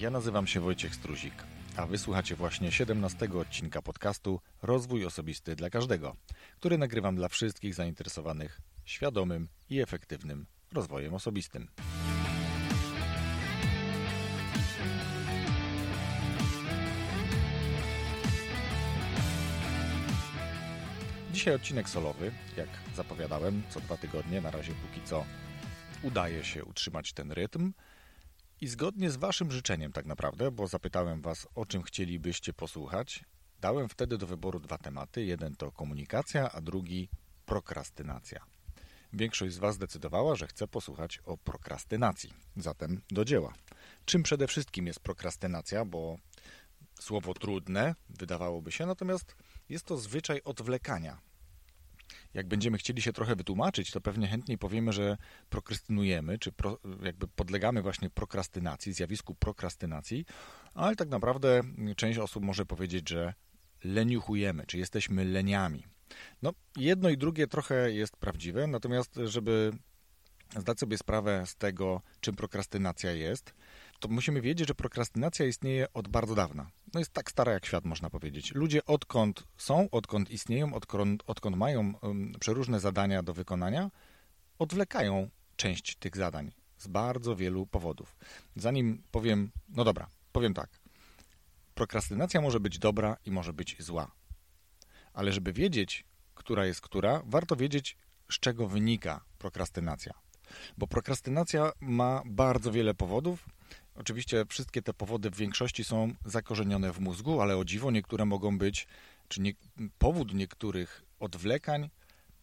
Ja nazywam się Wojciech Struzik, a wysłuchacie właśnie 17 odcinka podcastu Rozwój Osobisty dla Każdego, który nagrywam dla wszystkich zainteresowanych świadomym i efektywnym rozwojem osobistym. Dzisiaj odcinek solowy, jak zapowiadałem, co dwa tygodnie. Na razie póki co udaje się utrzymać ten rytm. I zgodnie z Waszym życzeniem, tak naprawdę, bo zapytałem Was, o czym chcielibyście posłuchać, dałem wtedy do wyboru dwa tematy. Jeden to komunikacja, a drugi prokrastynacja. Większość z Was zdecydowała, że chce posłuchać o prokrastynacji. Zatem do dzieła. Czym przede wszystkim jest prokrastynacja, bo słowo trudne wydawałoby się, natomiast jest to zwyczaj odwlekania. Jak będziemy chcieli się trochę wytłumaczyć, to pewnie chętniej powiemy, że prokrastynujemy, czy pro, jakby podlegamy właśnie prokrastynacji, zjawisku prokrastynacji, ale tak naprawdę część osób może powiedzieć, że leniuchujemy, czy jesteśmy leniami. No, jedno i drugie trochę jest prawdziwe, natomiast żeby zdać sobie sprawę z tego, czym prokrastynacja jest, to musimy wiedzieć, że prokrastynacja istnieje od bardzo dawna. No jest tak stara jak świat, można powiedzieć. Ludzie odkąd są, odkąd istnieją, odkąd, odkąd mają um, przeróżne zadania do wykonania, odwlekają część tych zadań z bardzo wielu powodów. Zanim powiem, no dobra, powiem tak. Prokrastynacja może być dobra i może być zła. Ale żeby wiedzieć, która jest która, warto wiedzieć, z czego wynika prokrastynacja. Bo prokrastynacja ma bardzo wiele powodów Oczywiście wszystkie te powody w większości są zakorzenione w mózgu, ale o dziwo niektóre mogą być, czy nie, powód niektórych odwlekań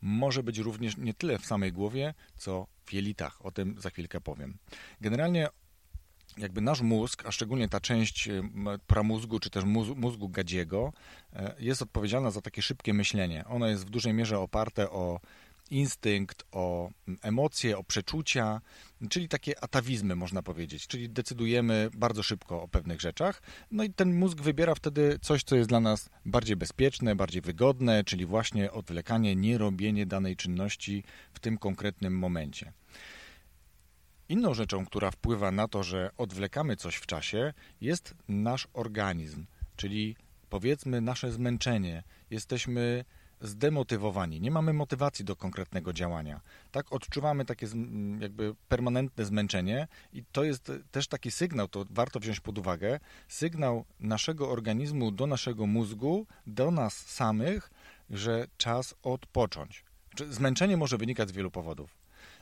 może być również nie tyle w samej głowie, co w jelitach. O tym za chwilkę powiem. Generalnie jakby nasz mózg, a szczególnie ta część pramózgu, czy też mózgu gadziego, e, jest odpowiedzialna za takie szybkie myślenie. Ono jest w dużej mierze oparte o instynkt, o emocje, o przeczucia, czyli takie atawizmy, można powiedzieć, czyli decydujemy bardzo szybko o pewnych rzeczach. No i ten mózg wybiera wtedy coś, co jest dla nas bardziej bezpieczne, bardziej wygodne, czyli właśnie odwlekanie, nierobienie danej czynności w tym konkretnym momencie. Inną rzeczą, która wpływa na to, że odwlekamy coś w czasie, jest nasz organizm, czyli powiedzmy nasze zmęczenie. Jesteśmy zdemotywowani, nie mamy motywacji do konkretnego działania. Tak odczuwamy takie jakby permanentne zmęczenie i to jest też taki sygnał, to warto wziąć pod uwagę, sygnał naszego organizmu do naszego mózgu, do nas samych, że czas odpocząć. Zmęczenie może wynikać z wielu powodów.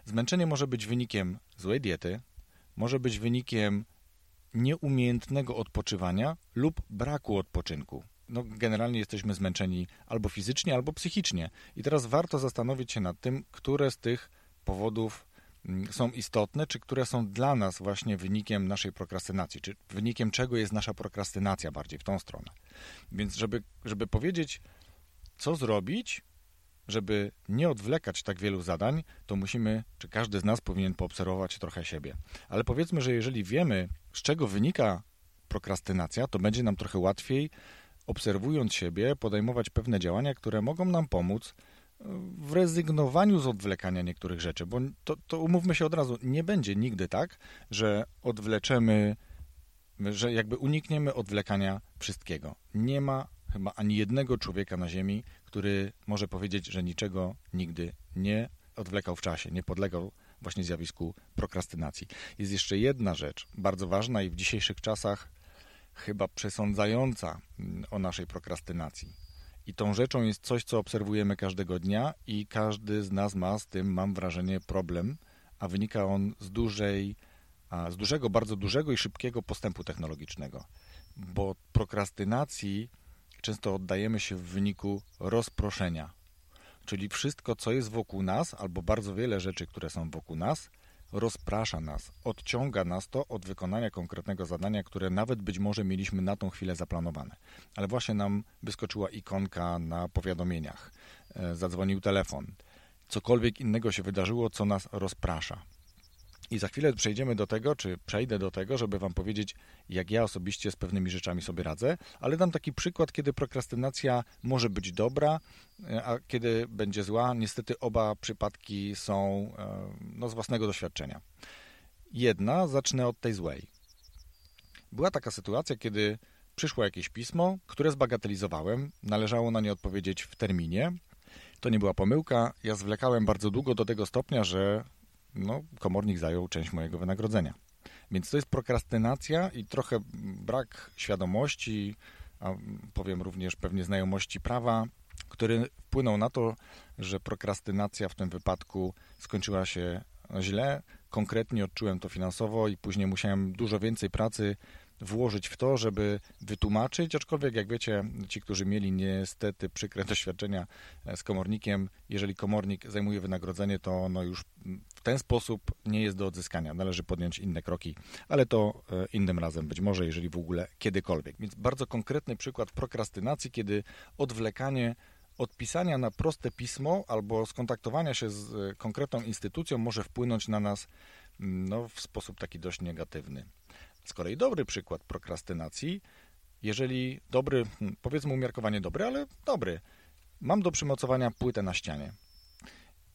Zmęczenie może być wynikiem złej diety, może być wynikiem nieumiejętnego odpoczywania lub braku odpoczynku no, generalnie jesteśmy zmęczeni albo fizycznie, albo psychicznie. I teraz warto zastanowić się nad tym, które z tych powodów mm, są istotne, czy które są dla nas właśnie wynikiem naszej prokrastynacji, czy wynikiem czego jest nasza prokrastynacja bardziej w tą stronę. Więc żeby, żeby powiedzieć, co zrobić, żeby nie odwlekać tak wielu zadań, to musimy, czy każdy z nas powinien poobserwować trochę siebie. Ale powiedzmy, że jeżeli wiemy, z czego wynika prokrastynacja, to będzie nam trochę łatwiej obserwując siebie, podejmować pewne działania, które mogą nam pomóc e, w rezygnowaniu z odwlekania niektórych rzeczy, bo to, to umówmy się od razu, nie będzie nigdy tak, że odwleczemy, że jakby unikniemy odwlekania wszystkiego. Nie ma chyba ani jednego człowieka na Ziemi, który może powiedzieć, że niczego nigdy nie odwlekał w czasie, nie podlegał właśnie zjawisku prokrastynacji. Jest jeszcze jedna rzecz, bardzo ważna i w dzisiejszych czasach chyba przesądzająca mm, o naszej prokrastynacji. I tą rzeczą jest coś, co obserwujemy każdego dnia i każdy z nas ma z tym, mam wrażenie, problem, a wynika on z dużej, z dużego, bardzo dużego i szybkiego postępu technologicznego. Bo prokrastynacji często oddajemy się w wyniku rozproszenia. Czyli wszystko, co jest wokół nas, albo bardzo wiele rzeczy, które są wokół nas, rozprasza nas, odciąga nas to od wykonania konkretnego zadania, które nawet być może mieliśmy na tą chwilę zaplanowane. Ale właśnie nam wyskoczyła ikonka na powiadomieniach, e, zadzwonił telefon, cokolwiek innego się wydarzyło, co nas rozprasza. I za chwilę przejdziemy do tego, czy przejdę do tego, żeby Wam powiedzieć, jak ja osobiście z pewnymi rzeczami sobie radzę, ale dam taki przykład, kiedy prokrastynacja może być dobra, e, a kiedy będzie zła. Niestety oba przypadki są e, no, z własnego doświadczenia. Jedna, zacznę od tej złej. była taka sytuacja, kiedy przyszło jakieś pismo, które zbagatelizowałem, należało na nie odpowiedzieć w terminie. To nie była pomyłka, ja zwlekałem bardzo długo do tego stopnia, że no, komornik zajął część mojego wynagrodzenia. Więc to jest prokrastynacja i trochę brak świadomości, a powiem również pewnie znajomości prawa, który wpłynął na to, że prokrastynacja w tym wypadku skończyła się źle. Konkretnie odczułem to finansowo i później musiałem dużo więcej pracy włożyć w to, żeby wytłumaczyć, aczkolwiek jak wiecie, ci, którzy mieli niestety przykre doświadczenia e, z komornikiem, jeżeli komornik zajmuje wynagrodzenie, to no już w ten sposób nie jest do odzyskania. Należy podjąć inne kroki, ale to e, innym razem być może, jeżeli w ogóle kiedykolwiek. Więc bardzo konkretny przykład prokrastynacji, kiedy odwlekanie odpisania na proste pismo albo skontaktowania się z e, konkretną instytucją może wpłynąć na nas no, w sposób taki dość negatywny. Z kolei dobry przykład prokrastynacji, jeżeli dobry, hmm, powiedzmy umiarkowanie dobry, ale dobry, mam do przymocowania płytę na ścianie.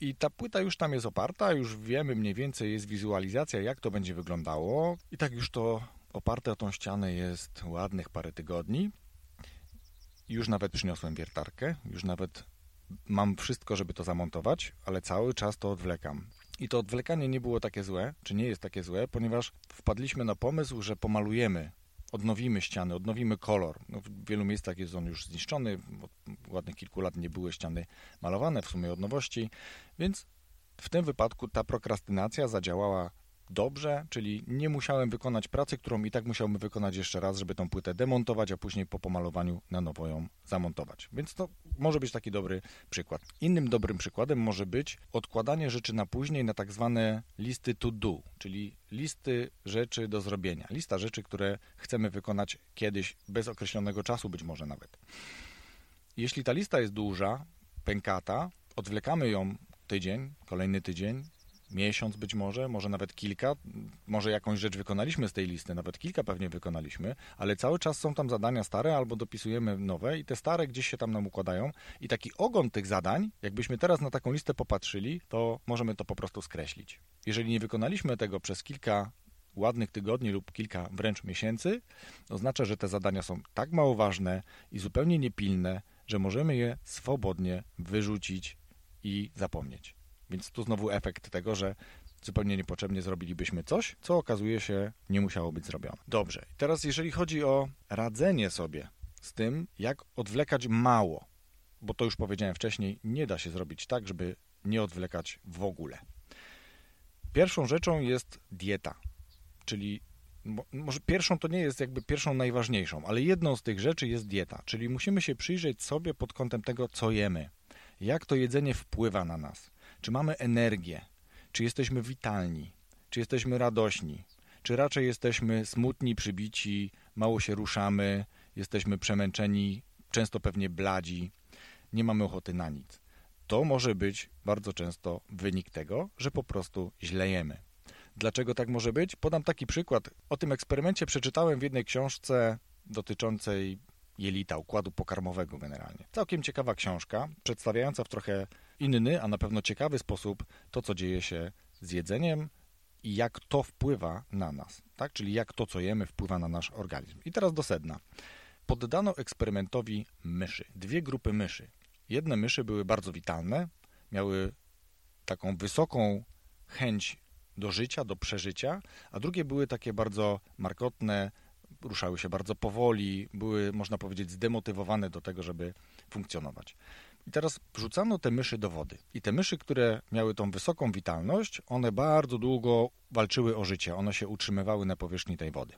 I ta płyta już tam jest oparta, już wiemy mniej więcej, jest wizualizacja, jak to będzie wyglądało. I tak już to oparte o tą ścianę jest ładnych parę tygodni. Już nawet przyniosłem wiertarkę, już nawet mam wszystko, żeby to zamontować, ale cały czas to odwlekam. I to odwlekanie nie było takie złe, czy nie jest takie złe, ponieważ wpadliśmy na pomysł, że pomalujemy, odnowimy ściany, odnowimy kolor. No, w wielu miejscach jest on już zniszczony, od ładnych kilku lat nie były ściany malowane, w sumie od nowości, więc w tym wypadku ta prokrastynacja zadziałała dobrze, czyli nie musiałem wykonać pracy, którą i tak musiałbym wykonać jeszcze raz, żeby tą płytę demontować, a później po pomalowaniu na nowo ją zamontować. Więc to może być taki dobry przykład. Innym dobrym przykładem może być odkładanie rzeczy na później na tak zwane listy to do, czyli listy rzeczy do zrobienia. Lista rzeczy, które chcemy wykonać kiedyś bez określonego czasu być może nawet. Jeśli ta lista jest duża, pękata, odwlekamy ją tydzień, kolejny tydzień, miesiąc być może, może nawet kilka, może jakąś rzecz wykonaliśmy z tej listy, nawet kilka pewnie wykonaliśmy, ale cały czas są tam zadania stare albo dopisujemy nowe i te stare gdzieś się tam nam układają i taki ogon tych zadań, jakbyśmy teraz na taką listę popatrzyli, to możemy to po prostu skreślić. Jeżeli nie wykonaliśmy tego przez kilka ładnych tygodni lub kilka wręcz miesięcy, oznacza, że te zadania są tak mało ważne i zupełnie niepilne, że możemy je swobodnie wyrzucić i zapomnieć. Więc tu znowu efekt tego, że zupełnie niepotrzebnie zrobilibyśmy coś, co okazuje się nie musiało być zrobione. Dobrze, teraz jeżeli chodzi o radzenie sobie z tym, jak odwlekać mało, bo to już powiedziałem wcześniej, nie da się zrobić tak, żeby nie odwlekać w ogóle. Pierwszą rzeczą jest dieta, czyli może pierwszą to nie jest jakby pierwszą najważniejszą, ale jedną z tych rzeczy jest dieta, czyli musimy się przyjrzeć sobie pod kątem tego, co jemy, jak to jedzenie wpływa na nas czy mamy energię? Czy jesteśmy witalni? Czy jesteśmy radośni? Czy raczej jesteśmy smutni, przybici, mało się ruszamy, jesteśmy przemęczeni, często pewnie bladzi, nie mamy ochoty na nic? To może być bardzo często wynik tego, że po prostu źle jemy. Dlaczego tak może być? Podam taki przykład. O tym eksperymencie przeczytałem w jednej książce dotyczącej jelita, układu pokarmowego generalnie. Całkiem ciekawa książka, przedstawiająca w trochę inny, a na pewno ciekawy sposób to, co dzieje się z jedzeniem i jak to wpływa na nas, tak? Czyli jak to, co jemy, wpływa na nasz organizm. I teraz do sedna. Poddano eksperymentowi myszy, dwie grupy myszy. Jedne myszy były bardzo witalne, miały taką wysoką chęć do życia, do przeżycia, a drugie były takie bardzo markotne, ruszały się bardzo powoli, były, można powiedzieć, zdemotywowane do tego, żeby funkcjonować. I teraz wrzucano te myszy do wody. I te myszy, które miały tą wysoką witalność, one bardzo długo walczyły o życie. One się utrzymywały na powierzchni tej wody.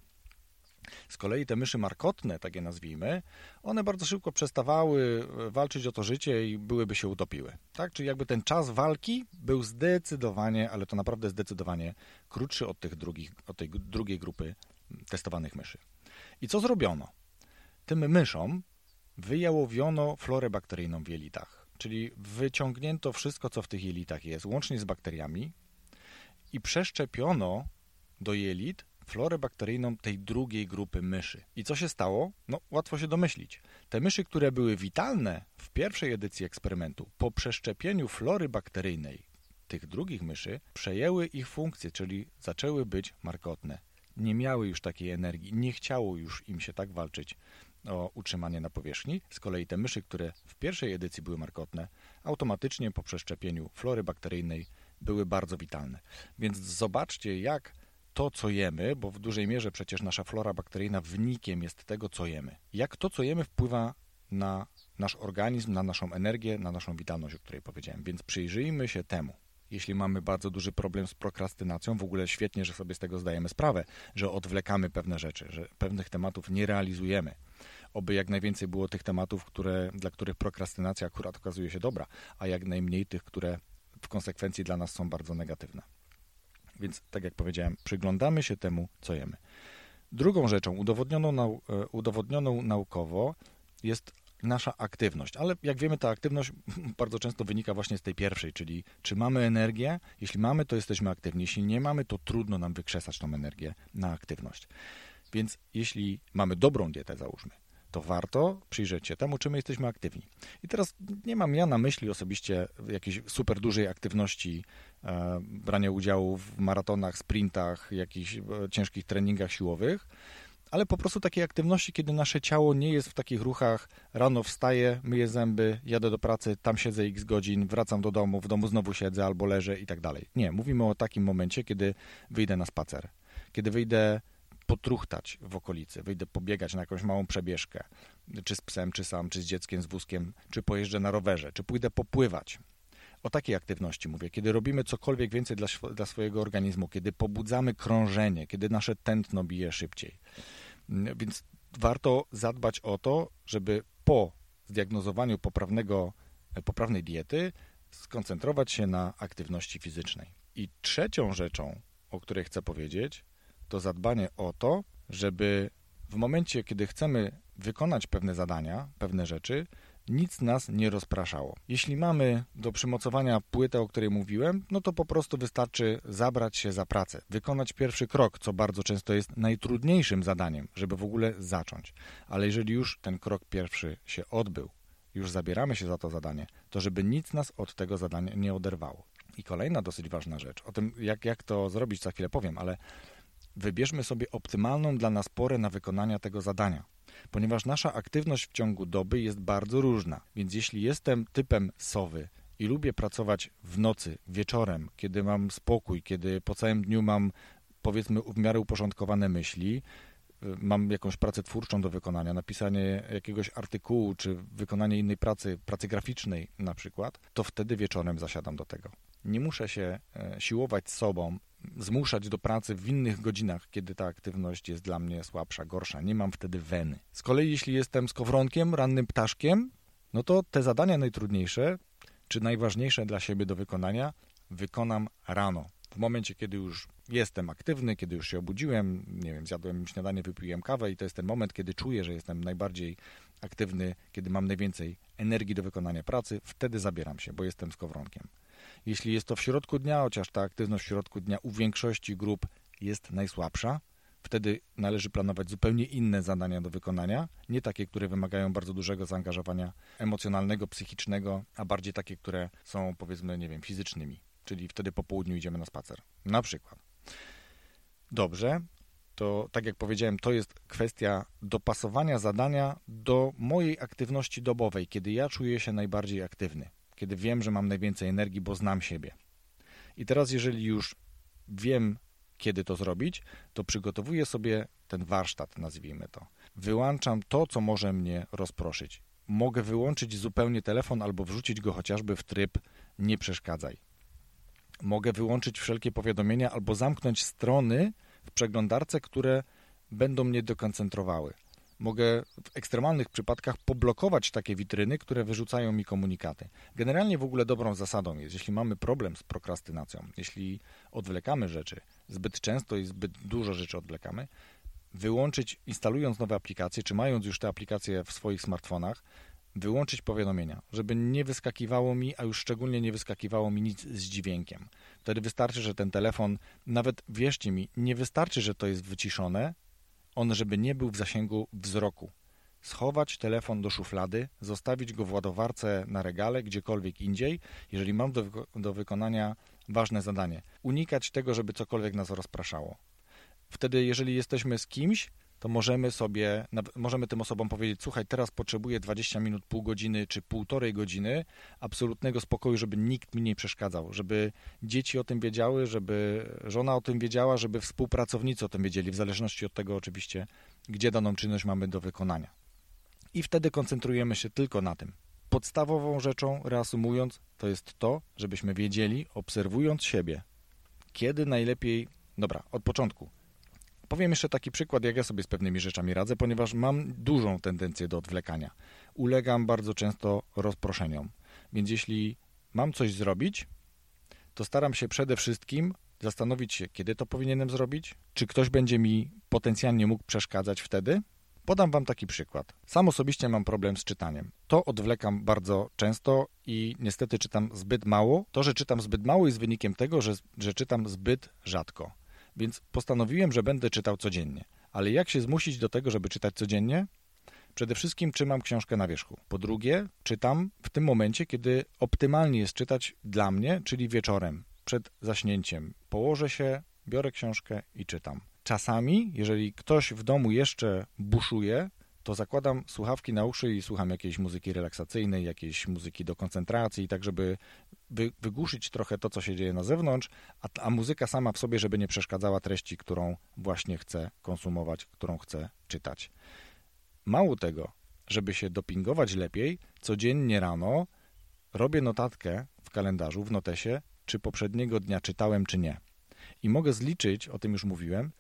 Z kolei te myszy markotne, tak je nazwijmy, one bardzo szybko przestawały e, walczyć o to życie i byłyby się utopiły. Tak? Czyli jakby ten czas walki był zdecydowanie, ale to naprawdę zdecydowanie krótszy od, tych drugich, od tej drugiej grupy testowanych myszy. I co zrobiono? Tym myszom wyjałowiono florę bakteryjną w jelitach, czyli wyciągnięto wszystko, co w tych jelitach jest, łącznie z bakteriami i przeszczepiono do jelit florę bakteryjną tej drugiej grupy myszy. I co się stało? No, łatwo się domyślić. Te myszy, które były witalne w pierwszej edycji eksperymentu, po przeszczepieniu flory bakteryjnej tych drugich myszy, przejęły ich funkcję, czyli zaczęły być markotne. nie miały już takiej energii, nie chciało już im się tak walczyć o utrzymanie na powierzchni. Z kolei te myszy, które w pierwszej edycji były markotne, automatycznie po przeszczepieniu flory bakteryjnej były bardzo witalne. Więc zobaczcie, jak to, co jemy, bo w dużej mierze przecież nasza flora bakteryjna wynikiem jest tego, co jemy. Jak to, co jemy, wpływa na nasz organizm, na naszą energię, na naszą witalność, o której powiedziałem. Więc przyjrzyjmy się temu. Jeśli mamy bardzo duży problem z prokrastynacją, w ogóle świetnie, że sobie z tego zdajemy sprawę, że odwlekamy pewne rzeczy, że pewnych tematów nie realizujemy. Oby jak najwięcej było tych tematów, które, dla których prokrastynacja akurat okazuje się dobra, a jak najmniej tych, które w konsekwencji dla nas są bardzo negatywne. Więc, tak jak powiedziałem, przyglądamy się temu, co jemy. Drugą rzeczą udowodnioną, e, udowodnioną naukowo jest nasza aktywność. Ale jak wiemy, ta aktywność bardzo często wynika właśnie z tej pierwszej, czyli czy mamy energię? Jeśli mamy, to jesteśmy aktywni. Jeśli nie mamy, to trudno nam wykrzesać tą energię na aktywność. Więc jeśli mamy dobrą dietę, załóżmy, to warto przyjrzeć się temu, czy my jesteśmy aktywni. I teraz nie mam ja na myśli osobiście jakiejś super dużej aktywności, e, brania udziału w maratonach, sprintach, jakichś e, ciężkich treningach siłowych, ale po prostu takiej aktywności, kiedy nasze ciało nie jest w takich ruchach, rano wstaję, myję zęby, jadę do pracy, tam siedzę x godzin, wracam do domu, w domu znowu siedzę albo leżę i tak dalej. Nie, mówimy o takim momencie, kiedy wyjdę na spacer, kiedy wyjdę potruchtać w okolicy, wyjdę pobiegać na jakąś małą przebieżkę, czy z psem, czy sam, czy z dzieckiem, z wózkiem, czy pojeżdżę na rowerze, czy pójdę popływać. O takiej aktywności mówię, kiedy robimy cokolwiek więcej dla, dla swojego organizmu, kiedy pobudzamy krążenie, kiedy nasze tętno bije szybciej. Więc warto zadbać o to, żeby po zdiagnozowaniu poprawnego, poprawnej diety skoncentrować się na aktywności fizycznej. I trzecią rzeczą, o której chcę powiedzieć, to zadbanie o to, żeby w momencie, kiedy chcemy wykonać pewne zadania, pewne rzeczy, nic nas nie rozpraszało. Jeśli mamy do przymocowania płytę, o której mówiłem, no to po prostu wystarczy zabrać się za pracę, wykonać pierwszy krok, co bardzo często jest najtrudniejszym zadaniem, żeby w ogóle zacząć. Ale jeżeli już ten krok pierwszy się odbył, już zabieramy się za to zadanie, to żeby nic nas od tego zadania nie oderwało. I kolejna dosyć ważna rzecz, o tym jak, jak to zrobić za chwilę powiem, ale wybierzmy sobie optymalną dla nas porę na wykonanie tego zadania. Ponieważ nasza aktywność w ciągu doby jest bardzo różna, więc jeśli jestem typem sowy i lubię pracować w nocy, wieczorem, kiedy mam spokój, kiedy po całym dniu mam powiedzmy w miarę uporządkowane myśli, y, mam jakąś pracę twórczą do wykonania, napisanie jakiegoś artykułu, czy wykonanie innej pracy, pracy graficznej na przykład, to wtedy wieczorem zasiadam do tego. Nie muszę się e, siłować sobą zmuszać do pracy w innych godzinach, kiedy ta aktywność jest dla mnie słabsza, gorsza. Nie mam wtedy weny. Z kolei, jeśli jestem skowronkiem, rannym ptaszkiem, no to te zadania najtrudniejsze, czy najważniejsze dla siebie do wykonania, wykonam rano. W momencie, kiedy już jestem aktywny, kiedy już się obudziłem, nie wiem, zjadłem śniadanie, wypiłem kawę i to jest ten moment, kiedy czuję, że jestem najbardziej aktywny, kiedy mam najwięcej energii do wykonania pracy, wtedy zabieram się, bo jestem skowronkiem. Jeśli jest to w środku dnia, chociaż ta aktywność w środku dnia u większości grup jest najsłabsza, wtedy należy planować zupełnie inne zadania do wykonania, nie takie, które wymagają bardzo dużego zaangażowania emocjonalnego, psychicznego, a bardziej takie, które są powiedzmy, nie wiem, fizycznymi, czyli wtedy po południu idziemy na spacer. Na przykład. Dobrze, to tak jak powiedziałem, to jest kwestia dopasowania zadania do mojej aktywności dobowej, kiedy ja czuję się najbardziej aktywny kiedy wiem, że mam najwięcej energii, bo znam siebie. I teraz, jeżeli już wiem, kiedy to zrobić, to przygotowuję sobie ten warsztat, nazwijmy to. Wyłączam to, co może mnie rozproszyć. Mogę wyłączyć zupełnie telefon albo wrzucić go chociażby w tryb nie przeszkadzaj. Mogę wyłączyć wszelkie powiadomienia albo zamknąć strony w przeglądarce, które będą mnie dekoncentrowały mogę w ekstremalnych przypadkach poblokować takie witryny, które wyrzucają mi komunikaty. Generalnie w ogóle dobrą zasadą jest, jeśli mamy problem z prokrastynacją, jeśli odwlekamy rzeczy zbyt często i zbyt dużo rzeczy odwlekamy, wyłączyć, instalując nowe aplikacje, czy mając już te aplikacje w swoich smartfonach, wyłączyć powiadomienia, żeby nie wyskakiwało mi, a już szczególnie nie wyskakiwało mi nic z dźwiękiem. Wtedy wystarczy, że ten telefon, nawet wierzcie mi, nie wystarczy, że to jest wyciszone, on, żeby nie był w zasięgu wzroku. Schować telefon do szuflady, zostawić go w ładowarce na regale, gdziekolwiek indziej, jeżeli mam do, do wykonania ważne zadanie. Unikać tego, żeby cokolwiek nas rozpraszało. Wtedy, jeżeli jesteśmy z kimś, to możemy sobie, możemy tym osobom powiedzieć, słuchaj, teraz potrzebuję 20 minut, pół godziny czy półtorej godziny absolutnego spokoju, żeby nikt mi nie przeszkadzał, żeby dzieci o tym wiedziały, żeby żona o tym wiedziała, żeby współpracownicy o tym wiedzieli, w zależności od tego oczywiście, gdzie daną czynność mamy do wykonania. I wtedy koncentrujemy się tylko na tym. Podstawową rzeczą, reasumując, to jest to, żebyśmy wiedzieli, obserwując siebie, kiedy najlepiej, dobra, od początku, Powiem jeszcze taki przykład, jak ja sobie z pewnymi rzeczami radzę, ponieważ mam dużą tendencję do odwlekania. Ulegam bardzo często rozproszeniom. Więc jeśli mam coś zrobić, to staram się przede wszystkim zastanowić się, kiedy to powinienem zrobić, czy ktoś będzie mi potencjalnie mógł przeszkadzać wtedy. Podam Wam taki przykład. Sam osobiście mam problem z czytaniem. To odwlekam bardzo często i niestety czytam zbyt mało. To, że czytam zbyt mało jest wynikiem tego, że, że czytam zbyt rzadko. Więc postanowiłem, że będę czytał codziennie. Ale jak się zmusić do tego, żeby czytać codziennie? Przede wszystkim trzymam książkę na wierzchu. Po drugie, czytam w tym momencie, kiedy optymalnie jest czytać dla mnie, czyli wieczorem, przed zaśnięciem. Położę się, biorę książkę i czytam. Czasami, jeżeli ktoś w domu jeszcze buszuje, to zakładam słuchawki na uszy i słucham jakiejś muzyki relaksacyjnej, jakiejś muzyki do koncentracji, tak żeby wy, wygłuszyć trochę to, co się dzieje na zewnątrz, a, a muzyka sama w sobie, żeby nie przeszkadzała treści, którą właśnie chcę konsumować, którą chcę czytać. Mało tego, żeby się dopingować lepiej, codziennie rano robię notatkę w kalendarzu, w notesie, czy poprzedniego dnia czytałem, czy nie. I mogę zliczyć, o tym już mówiłem,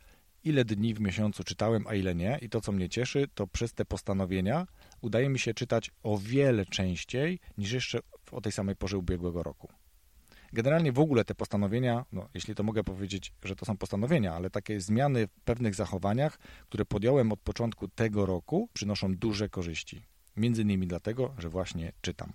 ile dni w miesiącu czytałem, a ile nie. I to, co mnie cieszy, to przez te postanowienia udaje mi się czytać o wiele częściej niż jeszcze o tej samej porze ubiegłego roku. Generalnie w ogóle te postanowienia, no, jeśli to mogę powiedzieć, że to są postanowienia, ale takie zmiany w pewnych zachowaniach, które podjąłem od początku tego roku, przynoszą duże korzyści. Między innymi dlatego, że właśnie czytam.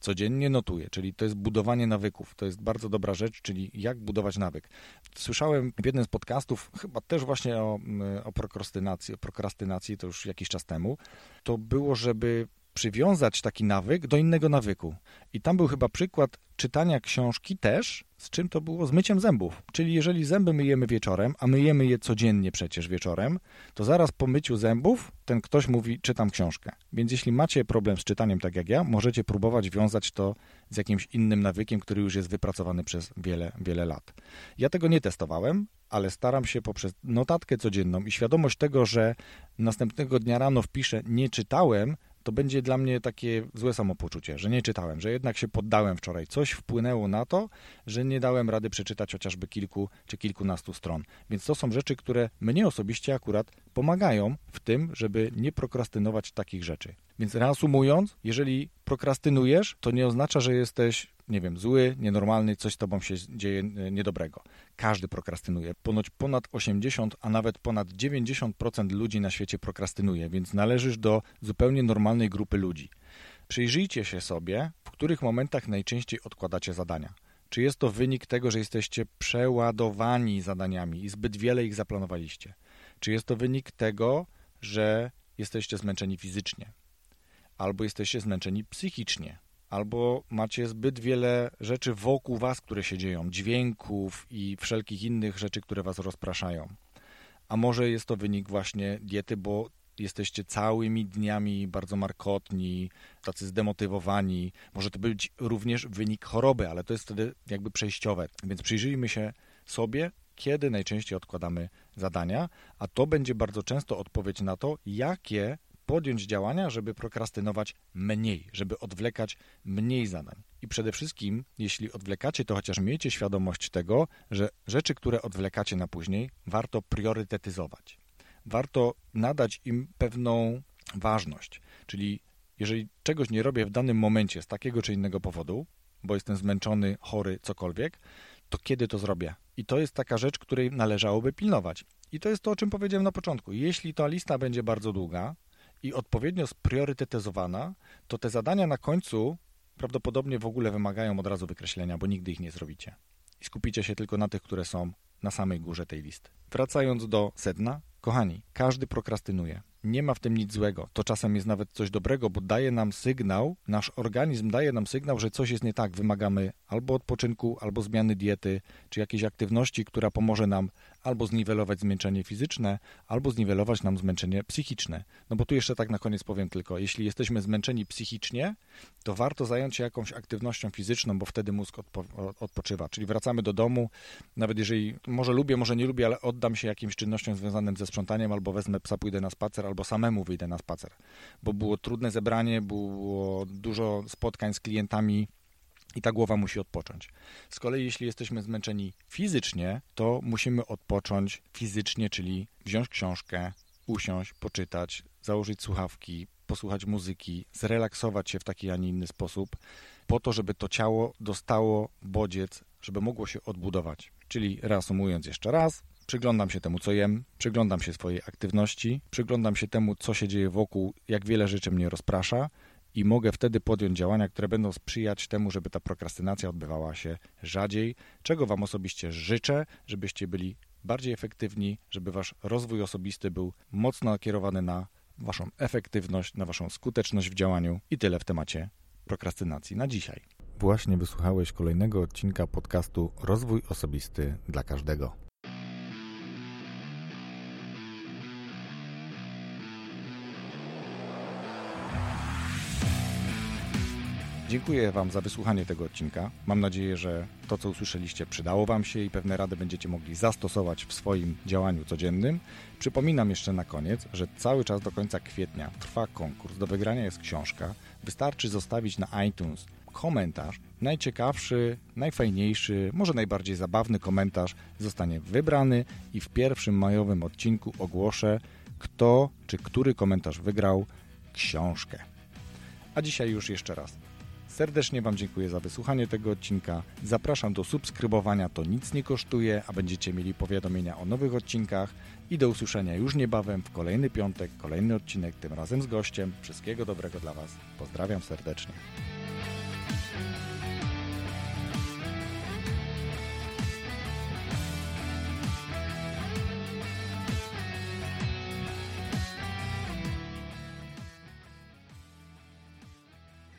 Codziennie notuję, czyli to jest budowanie nawyków. To jest bardzo dobra rzecz, czyli jak budować nawyk. Słyszałem w jednym z podcastów, chyba też właśnie o, o prokrastynacji, o prokrastynacji, to już jakiś czas temu, to było, żeby przywiązać taki nawyk do innego nawyku. I tam był chyba przykład czytania książki też, z czym to było? Z myciem zębów. Czyli jeżeli zęby myjemy wieczorem, a myjemy je codziennie przecież wieczorem, to zaraz po myciu zębów ten ktoś mówi, czytam książkę. Więc jeśli macie problem z czytaniem tak jak ja, możecie próbować wiązać to z jakimś innym nawykiem, który już jest wypracowany przez wiele, wiele lat. Ja tego nie testowałem, ale staram się poprzez notatkę codzienną i świadomość tego, że następnego dnia rano wpiszę nie czytałem, to będzie dla mnie takie złe samopoczucie, że nie czytałem, że jednak się poddałem wczoraj. Coś wpłynęło na to, że nie dałem rady przeczytać chociażby kilku czy kilkunastu stron. Więc to są rzeczy, które mnie osobiście akurat pomagają w tym, żeby nie prokrastynować takich rzeczy. Więc reasumując, jeżeli prokrastynujesz, to nie oznacza, że jesteś, nie wiem, zły, nienormalny, coś z tobą się dzieje e, niedobrego. Każdy prokrastynuje. Ponoć ponad 80, a nawet ponad 90% ludzi na świecie prokrastynuje, więc należysz do zupełnie normalnej grupy ludzi. Przyjrzyjcie się sobie, w których momentach najczęściej odkładacie zadania. Czy jest to wynik tego, że jesteście przeładowani zadaniami i zbyt wiele ich zaplanowaliście? Czy jest to wynik tego, że jesteście zmęczeni fizycznie? albo jesteście zmęczeni psychicznie, albo macie zbyt wiele rzeczy wokół was, które się dzieją, dźwięków i wszelkich innych rzeczy, które was rozpraszają. A może jest to wynik właśnie diety, bo jesteście całymi dniami bardzo markotni, tacy zdemotywowani. Może to być również wynik choroby, ale to jest wtedy jakby przejściowe. Więc przyjrzyjmy się sobie, kiedy najczęściej odkładamy zadania, a to będzie bardzo często odpowiedź na to, jakie podjąć działania, żeby prokrastynować mniej, żeby odwlekać mniej zadań. I przede wszystkim, jeśli odwlekacie, to chociaż miejcie świadomość tego, że rzeczy, które odwlekacie na później, warto priorytetyzować. Warto nadać im pewną ważność. Czyli jeżeli czegoś nie robię w danym momencie z takiego czy innego powodu, bo jestem zmęczony, chory, cokolwiek, to kiedy to zrobię? I to jest taka rzecz, której należałoby pilnować. I to jest to, o czym powiedziałem na początku. Jeśli ta lista będzie bardzo długa, i odpowiednio spriorytetyzowana, to te zadania na końcu prawdopodobnie w ogóle wymagają od razu wykreślenia, bo nigdy ich nie zrobicie. I skupicie się tylko na tych, które są na samej górze tej listy. Wracając do sedna, kochani, każdy prokrastynuje. Nie ma w tym nic złego. To czasem jest nawet coś dobrego, bo daje nam sygnał, nasz organizm daje nam sygnał, że coś jest nie tak. Wymagamy albo odpoczynku, albo zmiany diety, czy jakiejś aktywności, która pomoże nam albo zniwelować zmęczenie fizyczne, albo zniwelować nam zmęczenie psychiczne. No bo tu jeszcze tak na koniec powiem tylko, jeśli jesteśmy zmęczeni psychicznie, to warto zająć się jakąś aktywnością fizyczną, bo wtedy mózg odpo odpoczywa. Czyli wracamy do domu, nawet jeżeli może lubię, może nie lubię, ale oddam się jakimś czynnościom związanym ze sprzątaniem, albo wezmę psa, pójdę na spacer, albo samemu wyjdę na spacer. Bo było trudne zebranie, było dużo spotkań z klientami, i ta głowa musi odpocząć. Z kolei, jeśli jesteśmy zmęczeni fizycznie, to musimy odpocząć fizycznie, czyli wziąć książkę, usiąść, poczytać, założyć słuchawki, posłuchać muzyki, zrelaksować się w taki, a nie inny sposób, po to, żeby to ciało dostało bodziec, żeby mogło się odbudować. Czyli reasumując jeszcze raz, przyglądam się temu, co jem, przyglądam się swojej aktywności, przyglądam się temu, co się dzieje wokół, jak wiele rzeczy mnie rozprasza i mogę wtedy podjąć działania, które będą sprzyjać temu, żeby ta prokrastynacja odbywała się rzadziej, czego Wam osobiście życzę, żebyście byli bardziej efektywni, żeby Wasz rozwój osobisty był mocno nakierowany na Waszą efektywność, na Waszą skuteczność w działaniu i tyle w temacie prokrastynacji na dzisiaj. Właśnie wysłuchałeś kolejnego odcinka podcastu Rozwój Osobisty dla Każdego. Dziękuję Wam za wysłuchanie tego odcinka. Mam nadzieję, że to, co usłyszeliście, przydało Wam się i pewne rady będziecie mogli zastosować w swoim działaniu codziennym. Przypominam jeszcze na koniec, że cały czas do końca kwietnia trwa konkurs. Do wygrania jest książka. Wystarczy zostawić na iTunes komentarz. Najciekawszy, najfajniejszy, może najbardziej zabawny komentarz zostanie wybrany i w pierwszym majowym odcinku ogłoszę, kto czy który komentarz wygrał książkę. A dzisiaj już jeszcze raz Serdecznie Wam dziękuję za wysłuchanie tego odcinka. Zapraszam do subskrybowania, to nic nie kosztuje, a będziecie mieli powiadomienia o nowych odcinkach i do usłyszenia już niebawem w kolejny piątek, kolejny odcinek, tym razem z gościem. Wszystkiego dobrego dla Was. Pozdrawiam serdecznie.